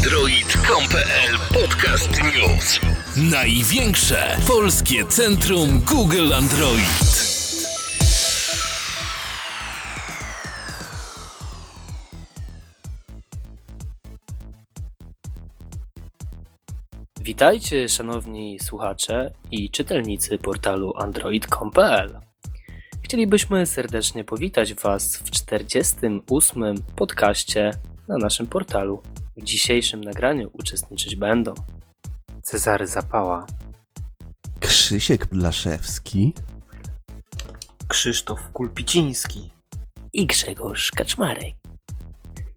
Android.com.pl Podcast News. Największe polskie centrum Google Android. Witajcie, szanowni słuchacze i czytelnicy portalu Android.com.pl. Chcielibyśmy serdecznie powitać Was w 48. podcaście na naszym portalu. W dzisiejszym nagraniu uczestniczyć będą Cezary Zapała, Krzysiek Blaszewski. Krzysztof Kulpiciński. i Grzegorz Kaczmarek.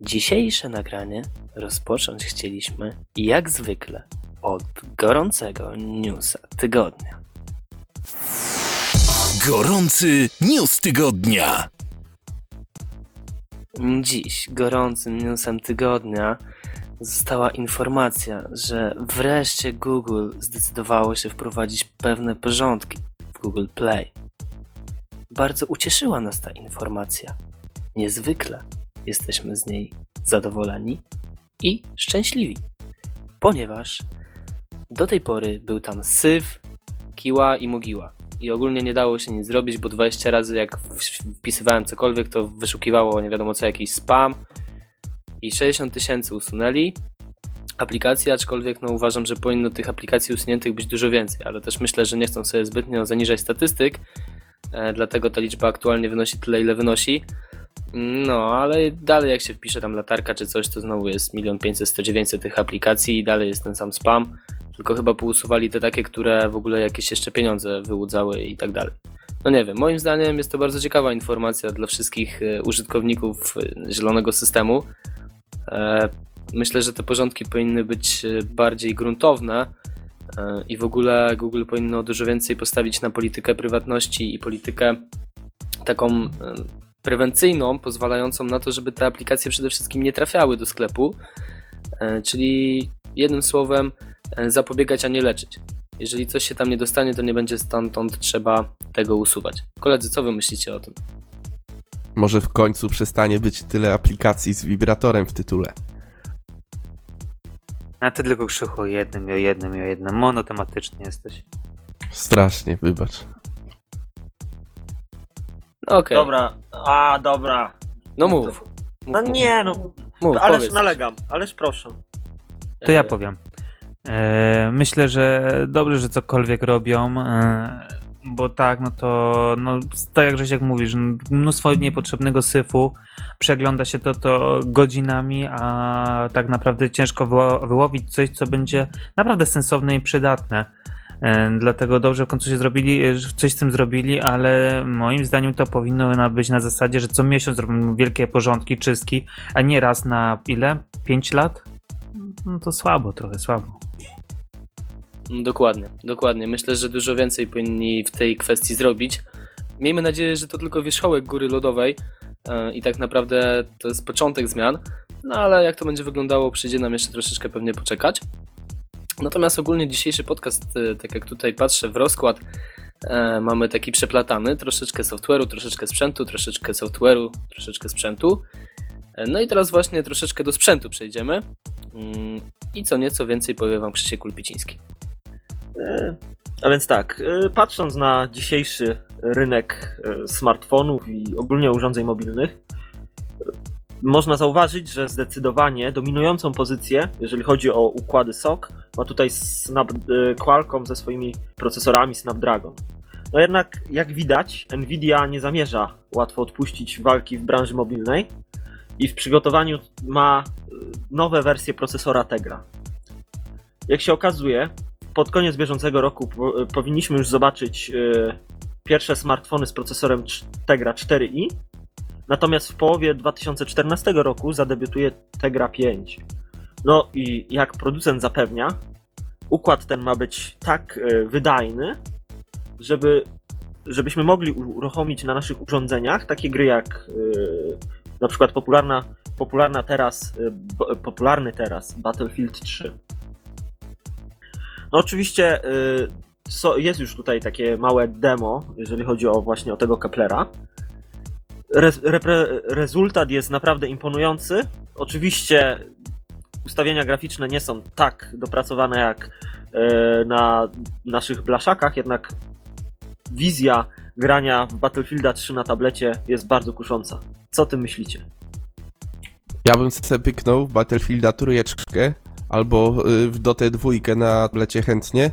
Dzisiejsze nagranie rozpocząć chcieliśmy, jak zwykle, od gorącego newsa tygodnia. Gorący news tygodnia. Dziś gorącym newsem tygodnia została informacja, że wreszcie Google zdecydowało się wprowadzić pewne porządki w Google Play. Bardzo ucieszyła nas ta informacja. Niezwykle jesteśmy z niej zadowoleni i szczęśliwi, ponieważ do tej pory był tam syf, kiła i mogiła. I ogólnie nie dało się nic zrobić, bo 20 razy jak wpisywałem cokolwiek, to wyszukiwało nie wiadomo co, jakiś spam. I 60 tysięcy usunęli aplikacji, aczkolwiek no uważam, że powinno tych aplikacji usuniętych być dużo więcej, ale też myślę, że nie chcą sobie zbytnio zaniżać statystyk, e, dlatego ta liczba aktualnie wynosi tyle, ile wynosi. No, ale dalej jak się wpisze tam latarka czy coś, to znowu jest 1 500 100 900 tych aplikacji i dalej jest ten sam spam, tylko chyba pousuwali te takie, które w ogóle jakieś jeszcze pieniądze wyłudzały i tak dalej. No nie wiem, moim zdaniem jest to bardzo ciekawa informacja dla wszystkich e, użytkowników e, zielonego systemu. E, Myślę, że te porządki powinny być e, bardziej gruntowne e, i w ogóle Google powinno dużo więcej postawić na politykę prywatności i politykę taką prewencyjną, pozwalającą na to, żeby te aplikacje przede wszystkim nie trafiały do sklepu, czyli jednym słowem zapobiegać, a nie leczyć. Jeżeli coś się tam nie dostanie, to nie będzie stamtąd trzeba tego usuwać. Koledzy, co wy myślicie o tym? Może w końcu przestanie być tyle aplikacji z wibratorem w tytule. A ty tylko krzychu o jednym, i o jednym, i o jednym. Monotematyczny jesteś. Strasznie, wybacz. No okej, Dobra, a dobra. no mów. mów. No mów, nie, no, mów, ależ powiedz. nalegam, ależ proszę. To ja powiem. E, myślę, że dobrze, że cokolwiek robią, e, bo tak, no to, no, tak jak Grzesiek mówisz, mnóstwo niepotrzebnego syfu, przegląda się to, to godzinami, a tak naprawdę ciężko wyło- wyłowić coś, co będzie naprawdę sensowne i przydatne. E, Dlatego dobrze w końcu się zrobili, e, coś z tym zrobili, ale moim zdaniem to powinno być na zasadzie, że co miesiąc robimy wielkie porządki, czystki, a nie raz na ile? 5 lat? No to słabo, trochę słabo. Dokładnie, dokładnie. Myślę, że dużo więcej powinni w tej kwestii zrobić. Miejmy nadzieję, że to tylko wierzchołek góry lodowej e, i tak naprawdę to jest początek zmian. No ale jak to będzie wyglądało, przyjdzie nam jeszcze troszeczkę pewnie poczekać. Natomiast ogólnie dzisiejszy podcast, e, tak jak tutaj patrzę w rozkład, e, mamy taki przeplatany, troszeczkę software'u, troszeczkę sprzętu, troszeczkę software'u, troszeczkę sprzętu. No i teraz właśnie troszeczkę do sprzętu przejdziemy. Mm, I co nieco więcej powie Wam Krzysiek Kulpiciński. E, A więc tak, e, patrząc na dzisiejszy rynek e, smartfonów i ogólnie urządzeń mobilnych, można zauważyć, że zdecydowanie dominującą pozycję, jeżeli chodzi o układy SOC, ma tutaj Snap, Qualcomm ze swoimi procesorami Snapdragon. No jednak, jak widać, Nvidia nie zamierza łatwo odpuścić walki w branży mobilnej i w przygotowaniu ma nowe wersje procesora Tegra. Jak się okazuje, pod koniec bieżącego roku po, powinniśmy już zobaczyć e, pierwsze smartfony z procesorem Tegra 4i, natomiast w połowie 2014 roku zadebiutuje Tegra 5. No i jak producent zapewnia, układ ten ma być tak e, wydajny, żeby, żebyśmy mogli uruchomić na naszych urządzeniach takie gry jak e, na przykład popularna, popularna teraz, e, popularny teraz Battlefield 3. No oczywiście y, so, jest już tutaj takie małe demo, jeżeli chodzi o właśnie o tego Keplera. Re, rezultat jest naprawdę imponujący. Oczywiście ustawienia graficzne nie są tak dopracowane jak e, na naszych blaszakach, jednak wizja grania w Battlefielda 3 na tablecie jest bardzo kusząca. Co o tym myślicie? Ja bym sobie pyknął Battlefielda trójeczkę albo y, w Dotę dwójkę na tablecie chętnie,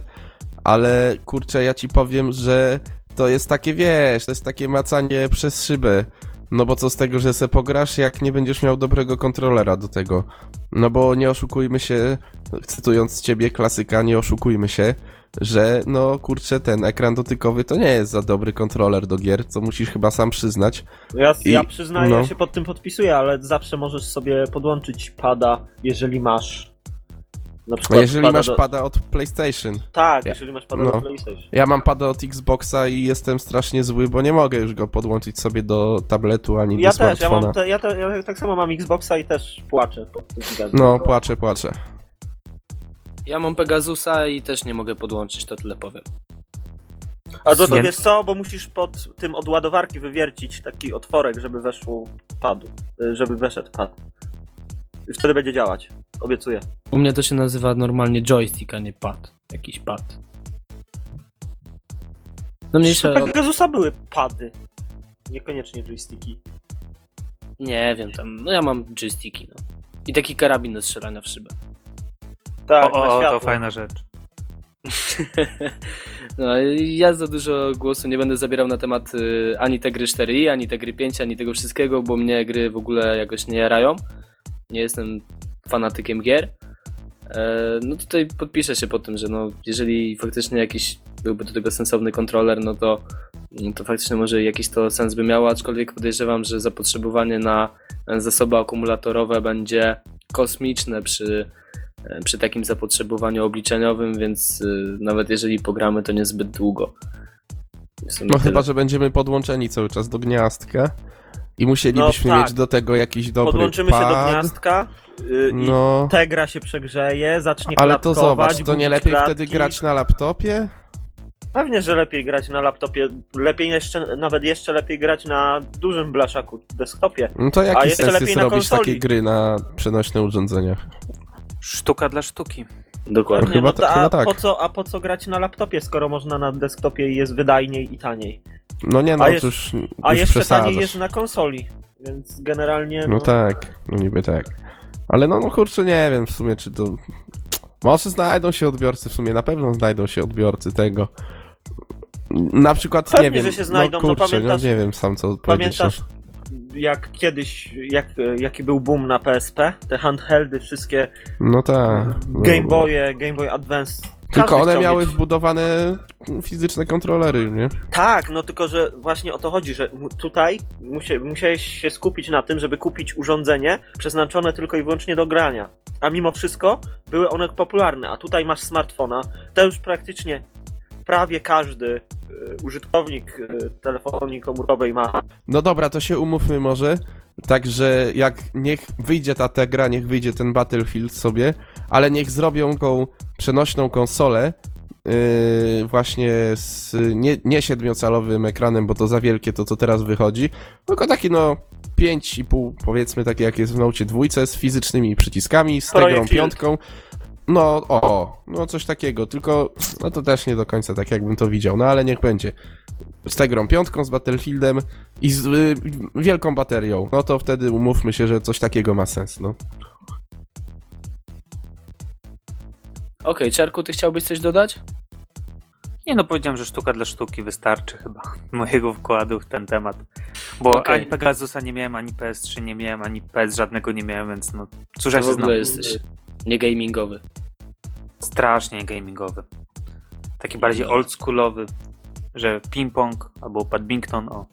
ale kurczę, ja ci powiem, że to jest takie, wiesz, to jest takie macanie przez szybę. No bo co z tego, że se pograsz, jak nie będziesz miał dobrego kontrolera do tego. No bo nie oszukujmy się, cytując ciebie klasyka, nie oszukujmy się, że no kurczę, ten ekran dotykowy to nie jest za dobry kontroler do gier, co musisz chyba sam przyznać. Ja, I- ja przyznaję, no. ja się pod tym podpisuję, ale zawsze możesz sobie podłączyć pada, jeżeli masz. Na przykład jeżeli pada masz do... pada od PlayStation. Tak, Ja- jeżeli masz pada no. PlayStation. Ja mam pada od Xboxa i jestem strasznie zły, bo nie mogę już go podłączyć sobie do tabletu ani Ja do też, ja, smartfona. mam te, ja, te, ja tak samo mam Xboxa i też płaczę pod tym względem. No, płaczę, płaczę. Ja mam Pegasusa i też nie mogę podłączyć, to tyle powiem. A do to Nie. wiesz co, bo musisz pod tym od ładowarki wywiercić taki otworek, żeby weszło padu, y, żeby weszedł pad. I wtedy będzie działać. Obiecuję. U mnie to się nazywa normalnie joystick, a nie pad. Jakiś pad. No mniejsza W o... Pegasusa były pady. Niekoniecznie joysticki. Nie wiem tam, no ja mam joysticki, no. I taki karabin do strzelania w szybę. Tak, o, o, to fajna rzecz. No, ja za dużo głosu nie będę zabierał na temat y, ani te gry 4i, ani te gry 5, ani tego wszystkiego, bo mnie gry w ogóle jakoś nie jarają. Nie jestem fanatykiem gier. E, no tutaj podpiszę się po tym, że no, jeżeli faktycznie jakiś byłby do tego sensowny kontroler, no to, no to faktycznie może jakiś to sens by miało, aczkolwiek podejrzewam, że zapotrzebowanie na zasoby akumulatorowe będzie kosmiczne przy, e, przy takim zapotrzebowaniu obliczeniowym, więc y, nawet jeżeli pogramy, to niezbyt długo. No tyle. chyba, że będziemy podłączeni cały czas do gniazdka i musielibyśmy No tak. mieć do tego jakiś dobry Podłączymy pad. się do gniazdka y, i No, Tegra się przegrzeje, zacznie ale to zobacz, to nie lepiej klatki. wtedy grać na laptopie? Pewnie, że lepiej grać na laptopie. Lepiej jeszcze, nawet jeszcze lepiej grać na dużym blaszaku, desktopie. No to A jaki jeszcze sens jest robić konsoli. takie gry na przenośnych urządzeniach? Sztuka dla sztuki. Dokładnie. chyba no ta- a, chyba tak. po co, a po co grać na laptopie, skoro można na desktopie i jest wydajniej i taniej? No nie no, A jest- już, A już jeszcze przesadzasz. taniej jest na konsoli, więc generalnie... No tak, no niby tak. Ale no, no kurczę, nie wiem w sumie, czy to... Może znajdą się odbiorcy, w sumie na pewno znajdą się odbiorcy tego. Na przykład, Pewnie, nie wiem, że się znajdą, no no kurczę, pamiętasz- no nie wiem sam co powiedzieć. Pamiętasz, jak kiedyś, jak, jaki był boom na PSP? Te handheldy, wszystkie No, no tak. no. Game Boye, Game Boy Advance. Tylko one miały mieć- wbudowane fizyczne kontrolery, nie? Tak, no tylko, że właśnie o to chodzi, że tutaj musie, musiałeś się skupić na tym, żeby kupić urządzenie przeznaczone tylko i wyłącznie do grania. A mimo wszystko były one popularne, a tutaj masz smartfona, to już praktycznie prawie każdy y, użytkownik y, telefonii komórkowej ma. No dobra, to się umówmy może. Także jak niech wyjdzie ta Tegra, niech wyjdzie ten Battlefield sobie, ale niech zrobią tą przenośną konsolę yy, właśnie z nie, nie siedmiocalowym ekranem, bo to za wielkie to co teraz wychodzi, tylko taki no 5,5 powiedzmy takie jak jest w Note dwójce z fizycznymi przyciskami, z Tegrą piątką. No o, no coś takiego, tylko no to też nie do końca tak jakbym to widział, no ale niech będzie. Z Tegrą piątką, z Battlefieldem i z y, wielką baterią. No to wtedy umówmy się, że coś takiego ma sens, no. Okej, Czarku, ty chciałbyś coś dodać? Nie no, powiedziałem, że sztuka dla sztuki wystarczy chyba mojego wkładu w ten temat. Bo Okej. ani Pegasusa nie miałem, ani PS3 nie miałem, ani PS żadnego nie miałem, więc no cóż ja w się ogóle znam. Jesteś niegamingowy. Strasznie gamingowy. Taki bardziej oldschoolowy, że ping-pong albo badminton, o.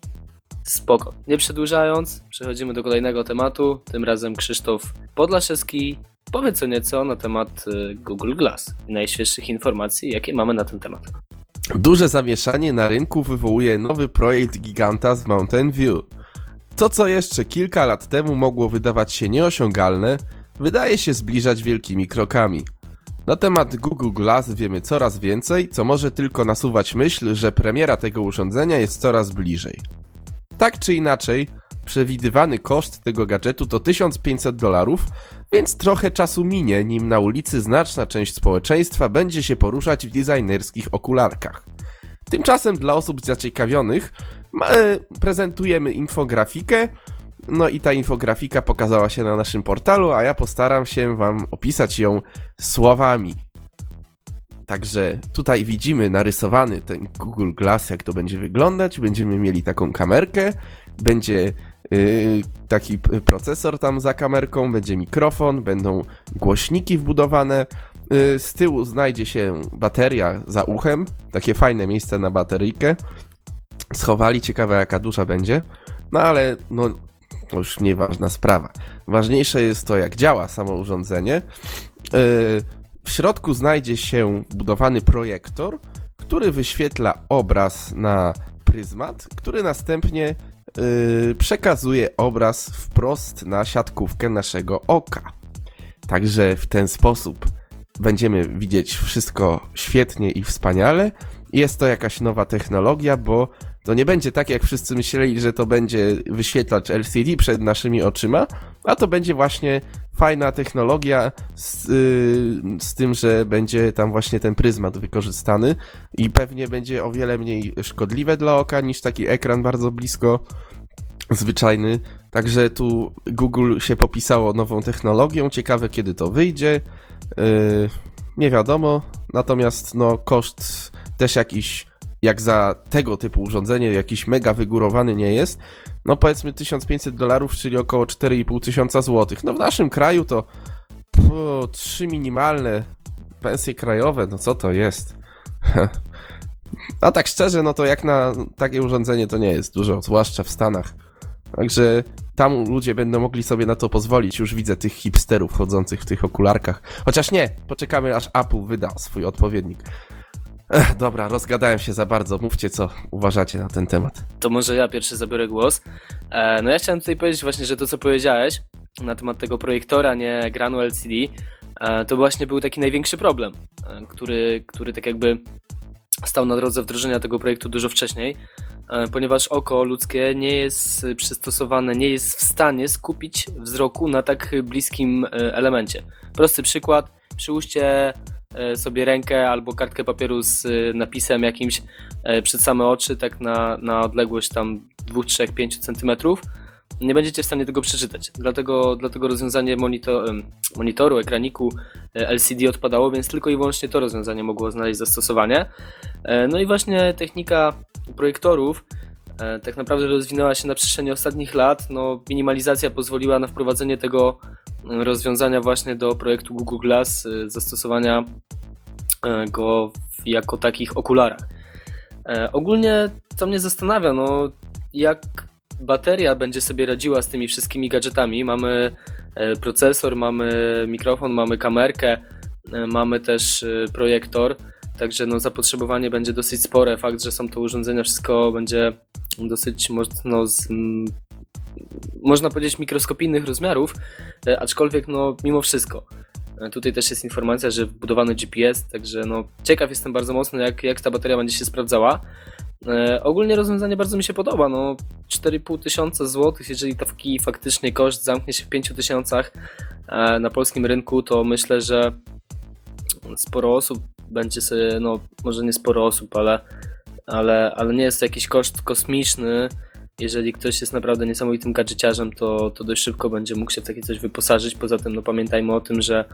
Spoko. Nie przedłużając, przechodzimy do kolejnego tematu. Tym razem Krzysztof Podlaszewski powie co nieco na temat y, Google Glass i najświeższych informacji, jakie mamy na ten temat. Duże zamieszanie na rynku wywołuje nowy projekt giganta z Mountain View. To, co jeszcze kilka lat temu mogło wydawać się nieosiągalne, wydaje się zbliżać wielkimi krokami. Na temat Google Glass wiemy coraz więcej, co może tylko nasuwać myśl, że premiera tego urządzenia jest coraz bliżej. Tak czy inaczej, przewidywany koszt tego gadżetu to 1500 dolarów, więc trochę czasu minie, nim na ulicy znaczna część społeczeństwa będzie się poruszać w designerskich okularkach. Tymczasem dla osób zaciekawionych e, prezentujemy infografikę, no i ta infografika pokazała się na naszym portalu, a ja postaram się wam opisać ją słowami. Także tutaj widzimy narysowany ten Google Glass, jak to będzie wyglądać. Będziemy mieli taką kamerkę, będzie yy, taki procesor tam za kamerką, będzie mikrofon, będą głośniki wbudowane. Yy, z tyłu znajdzie się bateria za uchem, takie fajne miejsce na bateryjkę. Schowali, ciekawe jaka duża będzie. No ale no, to już nieważna sprawa. Ważniejsze jest to, jak działa samo urządzenie. Yy, w środku znajdzie się wbudowany projektor, który wyświetla obraz na pryzmat, który następnie yy, przekazuje obraz wprost na siatkówkę naszego oka. Także w ten sposób będziemy widzieć wszystko świetnie i wspaniale. Jest to jakaś nowa technologia, bo to nie będzie tak, jak wszyscy myśleli, że to będzie wyświetlacz LCD przed naszymi oczyma, a to będzie właśnie fajna technologia z, yy, z tym, że będzie tam właśnie ten pryzmat wykorzystany i pewnie będzie o wiele mniej szkodliwe dla oka niż taki ekran bardzo blisko zwyczajny. Także tu Google się popisało nową technologią. Ciekawe kiedy to wyjdzie. Yy, nie wiadomo. Natomiast no koszt też jakiś jak za tego typu urządzenie jakiś mega wygórowany nie jest. No powiedzmy 1500 dolarów, czyli około 4,5 tysiąca złotych. No w naszym kraju to po, trzy minimalne pensje krajowe, no co to jest? A tak szczerze, no to jak na takie urządzenie to nie jest dużo, zwłaszcza w Stanach. Także tam ludzie będą mogli sobie na to pozwolić. Już widzę tych hipsterów chodzących w tych okularkach. Chociaż nie, poczekamy aż Apple wyda swój odpowiednik. Ech, dobra, rozgadałem się za bardzo. Mówcie, co uważacie na ten temat. To może ja pierwszy zabiorę głos. E, no ja chciałem tutaj powiedzieć właśnie, że to co powiedziałeś na temat tego projektora, nie ekranu LCD, e, to właśnie był taki największy problem, e, który, który tak jakby stał na drodze wdrożenia tego projektu dużo wcześniej, e, ponieważ oko ludzkie nie jest przystosowane, nie jest w stanie skupić wzroku na tak bliskim e, elemencie. Prosty przykład, przyłóżcie sobie rękę albo kartkę papieru z e, napisem jakimś e, przed same oczy, tak na, na odległość tam 2, 3, 5 centymetrów, nie będziecie w stanie tego przeczytać. Dlatego, dlatego rozwiązanie monitor, monitoru, ekraniku e, LCD odpadało, więc tylko i wyłącznie to rozwiązanie mogło znaleźć zastosowanie. E, No i właśnie technika projektorów e, tak naprawdę rozwinęła się na przestrzeni ostatnich lat. No, minimalizacja pozwoliła na wprowadzenie tego e, rozwiązania właśnie do projektu Google Glass, e, zastosowania e, go jako takich okularach. E, Ogólnie to mnie zastanawia, no jak bateria będzie sobie radziła z tymi wszystkimi gadżetami. Mamy e, procesor, mamy mikrofon, mamy kamerkę, e, mamy też e, projektor, także no zapotrzebowanie będzie dosyć spore. Fakt, że są to urządzenia, wszystko będzie dosyć mocno z, można powiedzieć mikroskopijnych rozmiarów, e, aczkolwiek no mimo wszystko. E, Tutaj też jest informacja, że wbudowany GPS, także no ciekaw jestem bardzo mocno jak, jak ta bateria będzie się sprawdzała. E, ogólnie rozwiązanie bardzo mi się podoba, no 4,5 tysiąca złotych, jeżeli taki faktycznie koszt zamknie się w 5 tysiącach e, na polskim rynku, to myślę, że sporo osób będzie sobie, no może nie sporo osób, ale, ale, ale nie jest to jakiś koszt kosmiczny. Jeżeli ktoś jest naprawdę niesamowitym gadżeciarzem, to, to dość szybko będzie mógł się w takie coś wyposażyć. Poza tym no, pamiętajmy o tym, że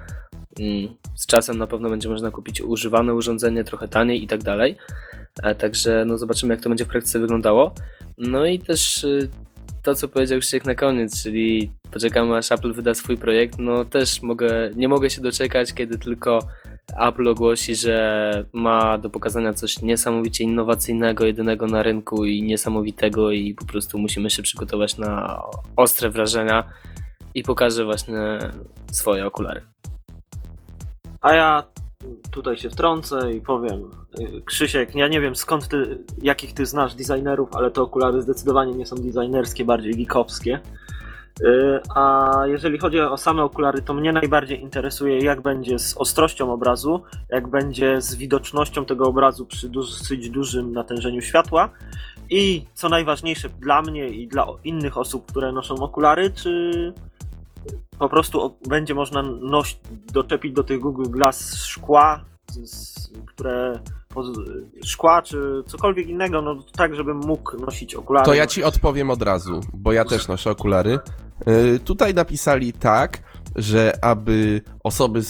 mm, z czasem na pewno będzie można kupić używane urządzenie trochę taniej i tak dalej. E, Także no zobaczymy, jak to będzie w praktyce wyglądało. No i też y, to, co powiedział Krzysiek na koniec, czyli poczekamy aż Apple wyda swój projekt. No też mogę, nie mogę się doczekać, kiedy tylko Apple ogłosi, że ma do pokazania coś niesamowicie innowacyjnego, jedynego na rynku i niesamowitego i po prostu musimy się przygotować na ostre wrażenia i pokaże właśnie swoje okulary. A ja tutaj się wtrącę i powiem, Krzysiek, ja nie wiem skąd ty, jakich ty znasz designerów, ale te okulary zdecydowanie nie są designerskie, bardziej geekowskie. Y, A jeżeli chodzi o same okulary, to mnie najbardziej interesuje, jak będzie z ostrością obrazu, jak będzie z widocznością tego obrazu przy dosyć dużym natężeniu światła I co najważniejsze dla mnie i dla innych osób, które noszą okulary, czy po prostu będzie można noś, doczepić do tych Google Glass szkła, które szkła czy cokolwiek innego, no tak, żebym mógł nosić okulary. To ja ci odpowiem od razu, bo ja też noszę okulary. Y, Tutaj napisali tak, że aby osoby,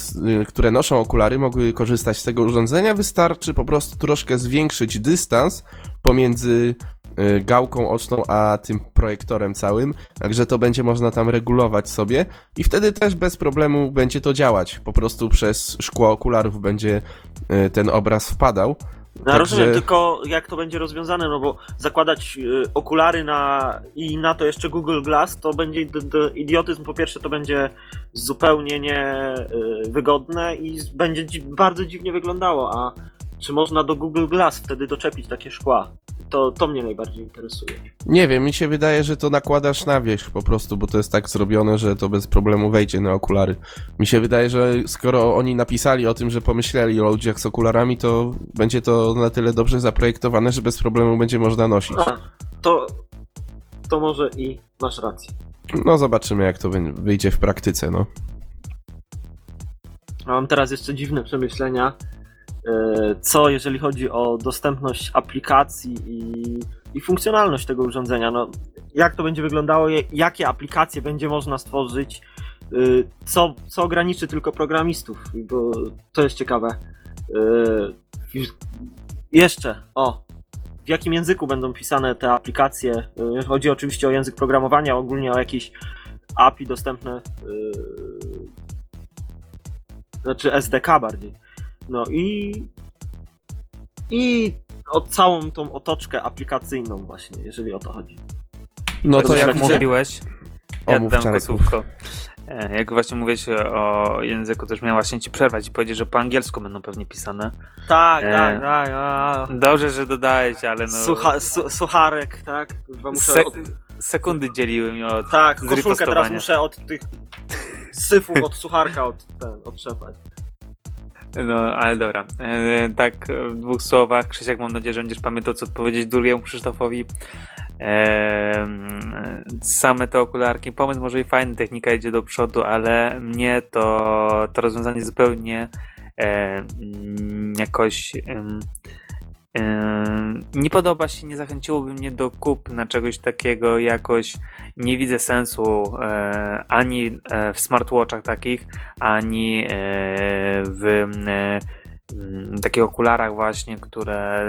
y, które noszą okulary, mogły korzystać z tego urządzenia, wystarczy po prostu troszkę zwiększyć dystans pomiędzy y, gałką oczną a tym projektorem całym, także to będzie można tam regulować sobie i wtedy też bez problemu będzie to działać. Po prostu przez szkło okularów będzie ten obraz wpadał. No, Także- rozumiem, tylko jak to będzie rozwiązane, no bo zakładać y, okulary na i na to jeszcze Google Glass, to będzie idiotyzm. Po pierwsze, to będzie zupełnie nie y, i będzie dzi- bardzo dziwnie wyglądało. A czy można do Google Glass wtedy doczepić takie szkła? To, to mnie najbardziej interesuje. Nie wiem, mi się wydaje, że to nakładasz na wierzch po prostu, bo to jest tak zrobione, że to bez problemu wejdzie na okulary. Mi się wydaje, że skoro oni napisali o tym, że pomyśleli o ludziach z okularami, to będzie to na tyle dobrze zaprojektowane, że bez problemu będzie można nosić. A, to, to może i masz rację. No zobaczymy, jak to wy- wyjdzie w praktyce, no. Mam teraz jeszcze dziwne przemyślenia. E, Co jeżeli chodzi o dostępność aplikacji i, i funkcjonalność tego urządzenia? No, jak to będzie wyglądało? Jakie aplikacje będzie można stworzyć? e, Co, co ograniczy tylko programistów? Bo to jest ciekawe. E, Jeszcze, o. W jakim języku będą pisane te aplikacje? Chodzi oczywiście o język programowania, ogólnie o jakieś API dostępne znaczy SDK bardziej. No i i o całą tą otoczkę aplikacyjną właśnie, jeżeli o to chodzi. No to Tak jak mówiłeś, ja Omów, dam słówko. Jak właśnie mówiłeś o języku, też miałem właśnie ci przerwać i powiedzieć, że po angielsku będą pewnie pisane. Tak, E. tak, tak. A, Dobrze, że dodałeś, ale no... Sucha, su, sucharek, tak? Chyba muszę Se od, sekundy dzieliły mnie od tak, koszulkę teraz muszę od tych syfów od sucharka od, ten. No, ale dobra. E, tak, w dwóch słowach. Krzysiek, mam nadzieję, że będziesz pamiętał, co odpowiedzieć drugiemu Krzysztofowi. E, same te okularki, pomysł może i fajny, technika idzie do przodu, ale mnie to, to rozwiązanie zupełnie e, jakoś nie podoba się, nie zachęciłoby mnie do kupna czegoś takiego, jakoś. Nie widzę sensu e, ani e, w smartwatchach takich, ani e, w e, m, takich okularach właśnie, które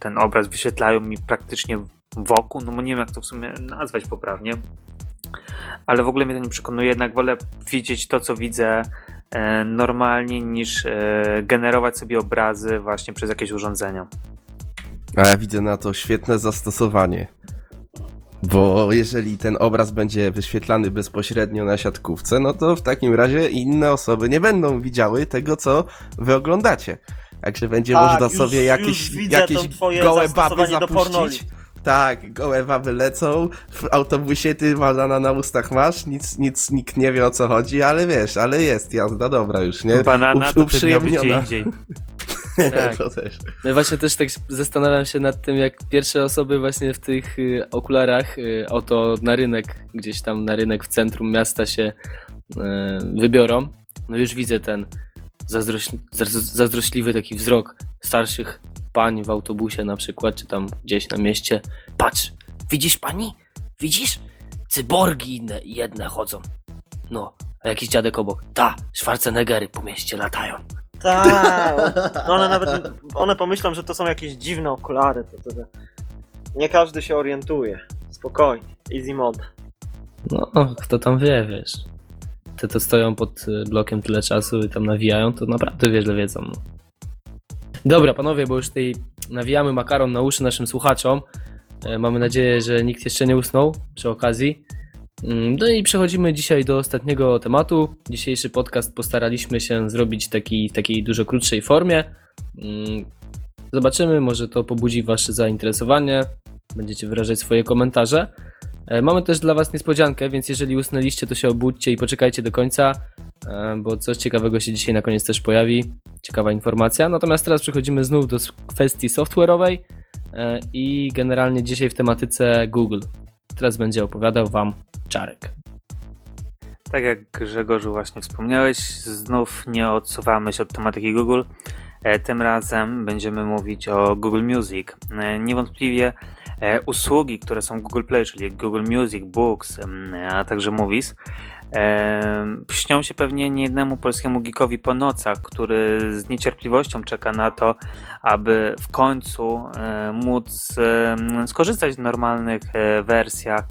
ten obraz wyświetlają mi praktycznie wokół, no bo nie wiem jak to w sumie nazwać poprawnie, ale w ogóle mnie to nie przekonuje, jednak wolę widzieć to, co widzę normalnie, niż e, generować sobie obrazy właśnie przez jakieś urządzenia. A ja widzę na to świetne zastosowanie. Bo jeżeli ten obraz będzie wyświetlany bezpośrednio na siatkówce, no to w takim razie inne osoby nie będą widziały tego, co wy oglądacie. Także będzie Tak, można już- sobie jakieś, widzę jakieś gołe baby zapuścić. Tak, gołe baby lecą, w autobusie ty banana na ustach masz, nic, nic, nikt nie wie o co chodzi, ale wiesz, ale jest jazda dobra już, nie? Banana gdzie uprzyjemniona. indziej. Tak. to też. No i właśnie też tak zastanawiam się nad tym, jak pierwsze osoby właśnie w tych y, okularach y, oto na rynek, gdzieś tam na rynek w centrum miasta się y, wybiorą. No już widzę ten zazdroś, zaz- zazdrośliwy taki wzrok starszych pań w autobusie na przykład, czy tam gdzieś na mieście. Patrz, widzisz pani? Widzisz? Cyborgi inne, jedne chodzą. No, a jakiś dziadek obok. Ta, Schwarzeneggery po mieście latają. Tak, no one nawet, one pomyślą, że to są jakieś dziwne okulary, to, to, to. nie każdy się orientuje. Spokojnie, easy mode. No, kto tam wie, wiesz. Te to stoją pod blokiem tyle czasu i tam nawijają, to naprawdę wiele wiedzą. Dobra, panowie, bo już tutaj nawijamy makaron na uszy naszym słuchaczom. E, Mamy nadzieję, że nikt jeszcze nie usnął przy okazji. Mm, No i przechodzimy dzisiaj do ostatniego tematu. Dzisiejszy podcast postaraliśmy się zrobić taki, w takiej dużo krótszej formie. Mm, Zobaczymy, może to pobudzi Wasze zainteresowanie. Będziecie wyrażać swoje komentarze. E, Mamy też dla Was niespodziankę, więc jeżeli usnęliście, to się obudźcie i poczekajcie do końca, bo coś ciekawego się dzisiaj na koniec też pojawi. Ciekawa informacja. Natomiast teraz przechodzimy znów do kwestii software'owej. e, i generalnie dzisiaj w tematyce Google. Teraz będzie opowiadał Wam Czarek. Tak jak Grzegorzu właśnie wspomniałeś, znów nie odsuwamy się od tematyki Google. E, Tym razem będziemy mówić o Google Music. E, Niewątpliwie e, usługi, które są Google Play, czyli Google Music, Books, em, a także Movies, e, śnią się pewnie niejednemu polskiemu geekowi po nocach, który z niecierpliwością czeka na to, aby w końcu e, móc skorzystać w normalnych e, wersjach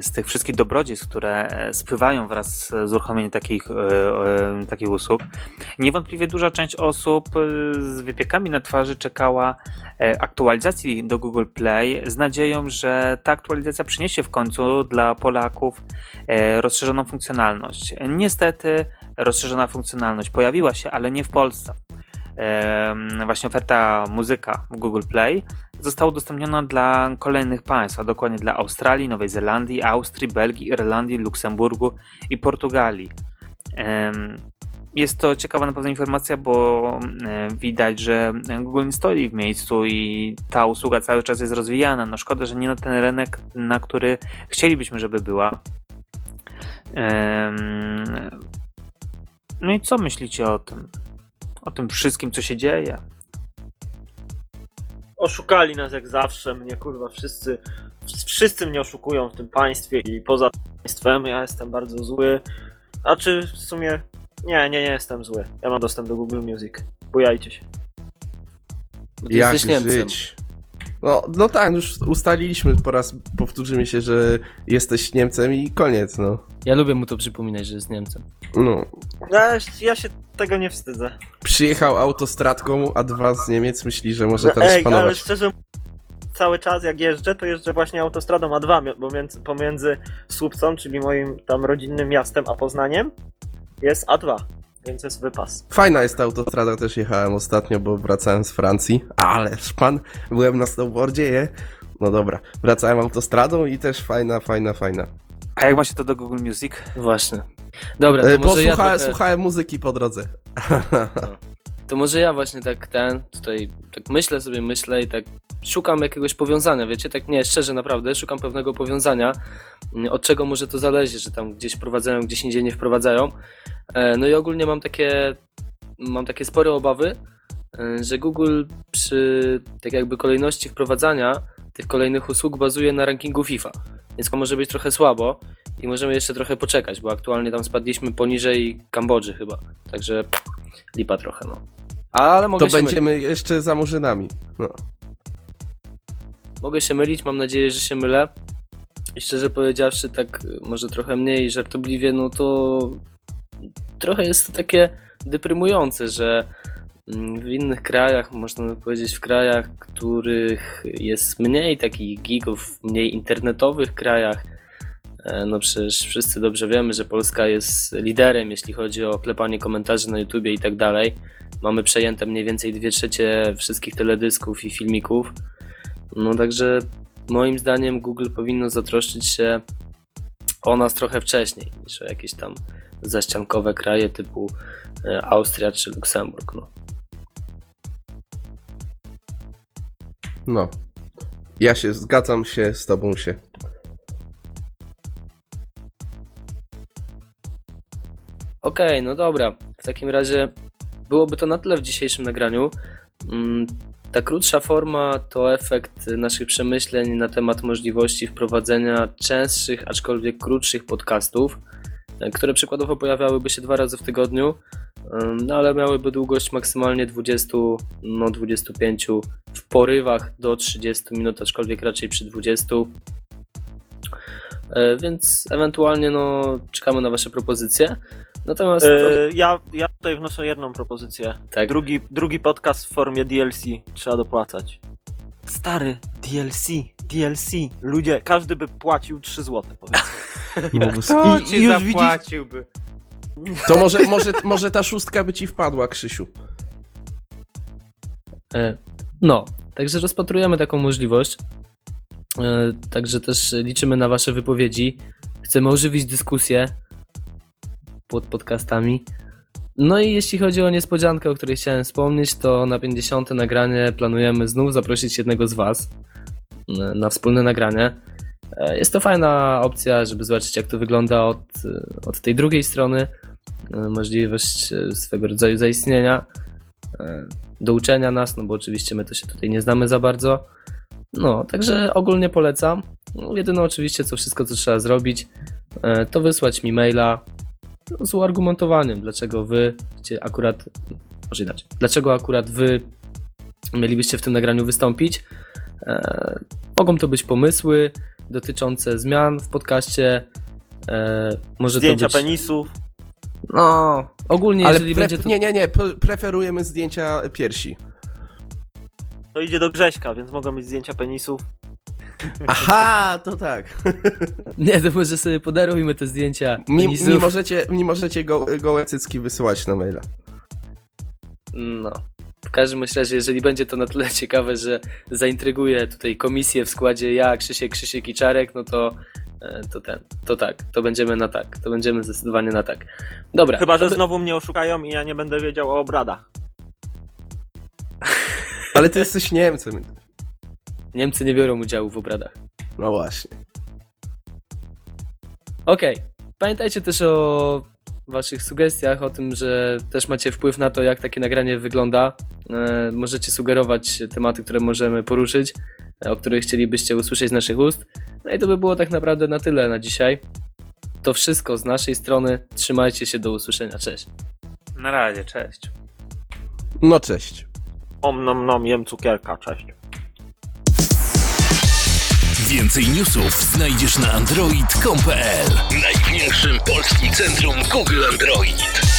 z tych wszystkich dobrodziejstw, które e, spływają wraz z uruchomieniem takich, e, e, takich usług. Niewątpliwie duża część osób e, z wypiekami na twarzy czekała e, aktualizacji do Google Play z nadzieją, że ta aktualizacja przyniesie w końcu dla Polaków e, rozszerzoną funkcjonalność. Niestety rozszerzona funkcjonalność pojawiła się, ale nie w Polsce. Właśnie oferta muzyka w Google Play została udostępniona dla kolejnych państw, a dokładnie dla Australii, Nowej Zelandii, Austrii, Belgii, Irlandii, Luksemburgu i Portugalii. Jest to ciekawa na pewno informacja, bo e, widać, że Google nie stoi w miejscu i ta usługa cały czas jest rozwijana. No szkoda, że nie na ten rynek, na który chcielibyśmy, żeby była. No i co myślicie o tym? O tym wszystkim, co się dzieje? Oszukali nas jak zawsze, mnie kurwa wszyscy, wszyscy mnie oszukują w tym państwie i poza państwem, ja jestem bardzo zły. A czy w sumie, nie, nie, nie jestem zły, ja mam dostęp do Google Music, bujajcie się. Bo ty Jak jesteś Niemcem. żyć? No, no tak, już ustaliliśmy po raz, powtórzymy się, że jesteś Niemcem i koniec, no. Ja lubię mu to przypominać, że jest Niemcem. No. Ja, ja się tego nie wstydzę. Przyjechał autostradką, a dwa z Niemiec myśli, że może No, teraz ej, ale panować. szczerze cały czas jak jeżdżę, to jeżdżę właśnie autostradą A2, bo między, pomiędzy Słupcą, czyli moim tam rodzinnym miastem, a Poznaniem jest A2, więc jest wypas. Fajna jest ta autostrada, też jechałem ostatnio, bo wracałem z Francji. Ale szpan, byłem na snowboardzie, je. No dobra, wracałem autostradą i też fajna, fajna, fajna. A jak ma się to do Google Music? Właśnie. Dobra, to E, może ja trochę... słuchałem muzyki po drodze. To może ja właśnie tak ten, tutaj tak myślę sobie, myślę i tak szukam jakiegoś powiązania, wiecie, tak nie, szczerze naprawdę, szukam pewnego powiązania, mm, od czego może to zależy, że tam gdzieś wprowadzają, gdzieś indziej nie wprowadzają. E, No i ogólnie mam takie, mam takie spore obawy, e, że Google przy tak jakby kolejności wprowadzania tych kolejnych usług bazuje na rankingu FIFA, więc to może być trochę słabo i możemy jeszcze trochę poczekać, bo aktualnie tam spadliśmy poniżej Kambodży chyba, także lipa trochę, no. Ale mogę To się będziemy jeszcze za murzynami. No. mylić. Mogę się mylić, mam nadzieję, że się mylę. I szczerze powiedziawszy, tak y, może trochę mniej żartobliwie, no to trochę jest to takie deprymujące, że mm, w innych krajach, można by powiedzieć w krajach, których jest mniej takich gigów, mniej internetowych krajach, no przecież wszyscy dobrze wiemy, że Polska jest liderem, jeśli chodzi o klepanie komentarzy na YouTubie i tak dalej. Mamy przejęte mniej więcej dwie trzecie wszystkich teledysków i filmików. No także moim zdaniem Google powinno zatroszczyć się o nas trochę wcześniej niż o jakieś tam zaściankowe kraje typu e, Austria czy Luksemburg. No. no. Ja się zgadzam się z tobą się. Okej, no dobra. W takim razie byłoby to na tyle w dzisiejszym nagraniu. Mm, Ta krótsza forma to efekt naszych przemyśleń na temat możliwości wprowadzenia częstszych, aczkolwiek krótszych podcastów, e, które przykładowo pojawiałyby się dwa razy w tygodniu, no ale miałyby długość maksymalnie 20, no 25 w porywach do 30 minut, aczkolwiek raczej przy 20. E, Więc ewentualnie no, czekamy na Wasze propozycje. Natomiast E, ja, ja tutaj wnoszę jedną propozycję. tak, Drugi, drugi podcast w formie DLC trzeba dopłacać. Stary, DLC, DLC. Ludzie, każdy by płacił 3 zł. I, Kto i, ci i już widzisz, zapłaciłby? to może, może, może ta szóstka by ci wpadła, Krzysiu. E, No, także rozpatrujemy taką możliwość. E, Także też liczymy na Wasze wypowiedzi. Chcemy ożywić dyskusję pod podcastami. No i jeśli chodzi o niespodziankę, o której chciałem wspomnieć, to na 50. nagranie planujemy znów zaprosić jednego z Was e, na wspólne nagranie. E, Jest to fajna opcja, żeby zobaczyć, jak to wygląda od, e, od tej drugiej strony. Możliwość swego rodzaju zaistnienia, e, douczenia nas, no bo oczywiście my to się tutaj nie znamy za bardzo. No, także ogólnie polecam. No, jedyne oczywiście, co wszystko, co trzeba zrobić, to wysłać mi maila z uargumentowaniem, dlaczego wy akurat, może inaczej, dlaczego akurat wy mielibyście w tym nagraniu wystąpić. E, mogą to być pomysły dotyczące zmian w podcaście. E, może Zdjęcia to być, penisów. No, ogólnie, Ale jeżeli będzie to. nie, nie, nie, pre- preferujemy zdjęcia piersi. To idzie do Grześka, więc mogą być zdjęcia penisów. Aha, to tak. Nie, to może sobie podarujmy te zdjęcia. Mi, penisów. mi możecie, mi możecie go, gołe cycki wysyłać na maila. No. W każdym bądź razie, jeżeli będzie to na tyle ciekawe, że zaintryguje tutaj komisję w składzie ja, Krzysiek, Krzysiek i Czarek, no to, e, to ten, to tak, to będziemy na tak, to będziemy zdecydowanie na tak. Dobra. Chyba, że to znowu mnie oszukają i ja nie będę wiedział o obradach. Ale ty jesteś Niemcem. Niemcy nie biorą udziału w obradach. No właśnie. Okej. Pamiętajcie też o waszych sugestiach, o tym, że też macie wpływ na to, jak takie nagranie wygląda. E, możecie sugerować tematy, które możemy poruszyć, e, o których chcielibyście usłyszeć z naszych ust. No i to by było tak naprawdę na tyle na dzisiaj. To wszystko z naszej strony. Trzymajcie się, do usłyszenia. Cześć. Na razie, cześć. No cześć. Om nom nom, jem cukierka, cześć. Więcej newsów znajdziesz na android.com.pl Największym polskim centrum Google Android.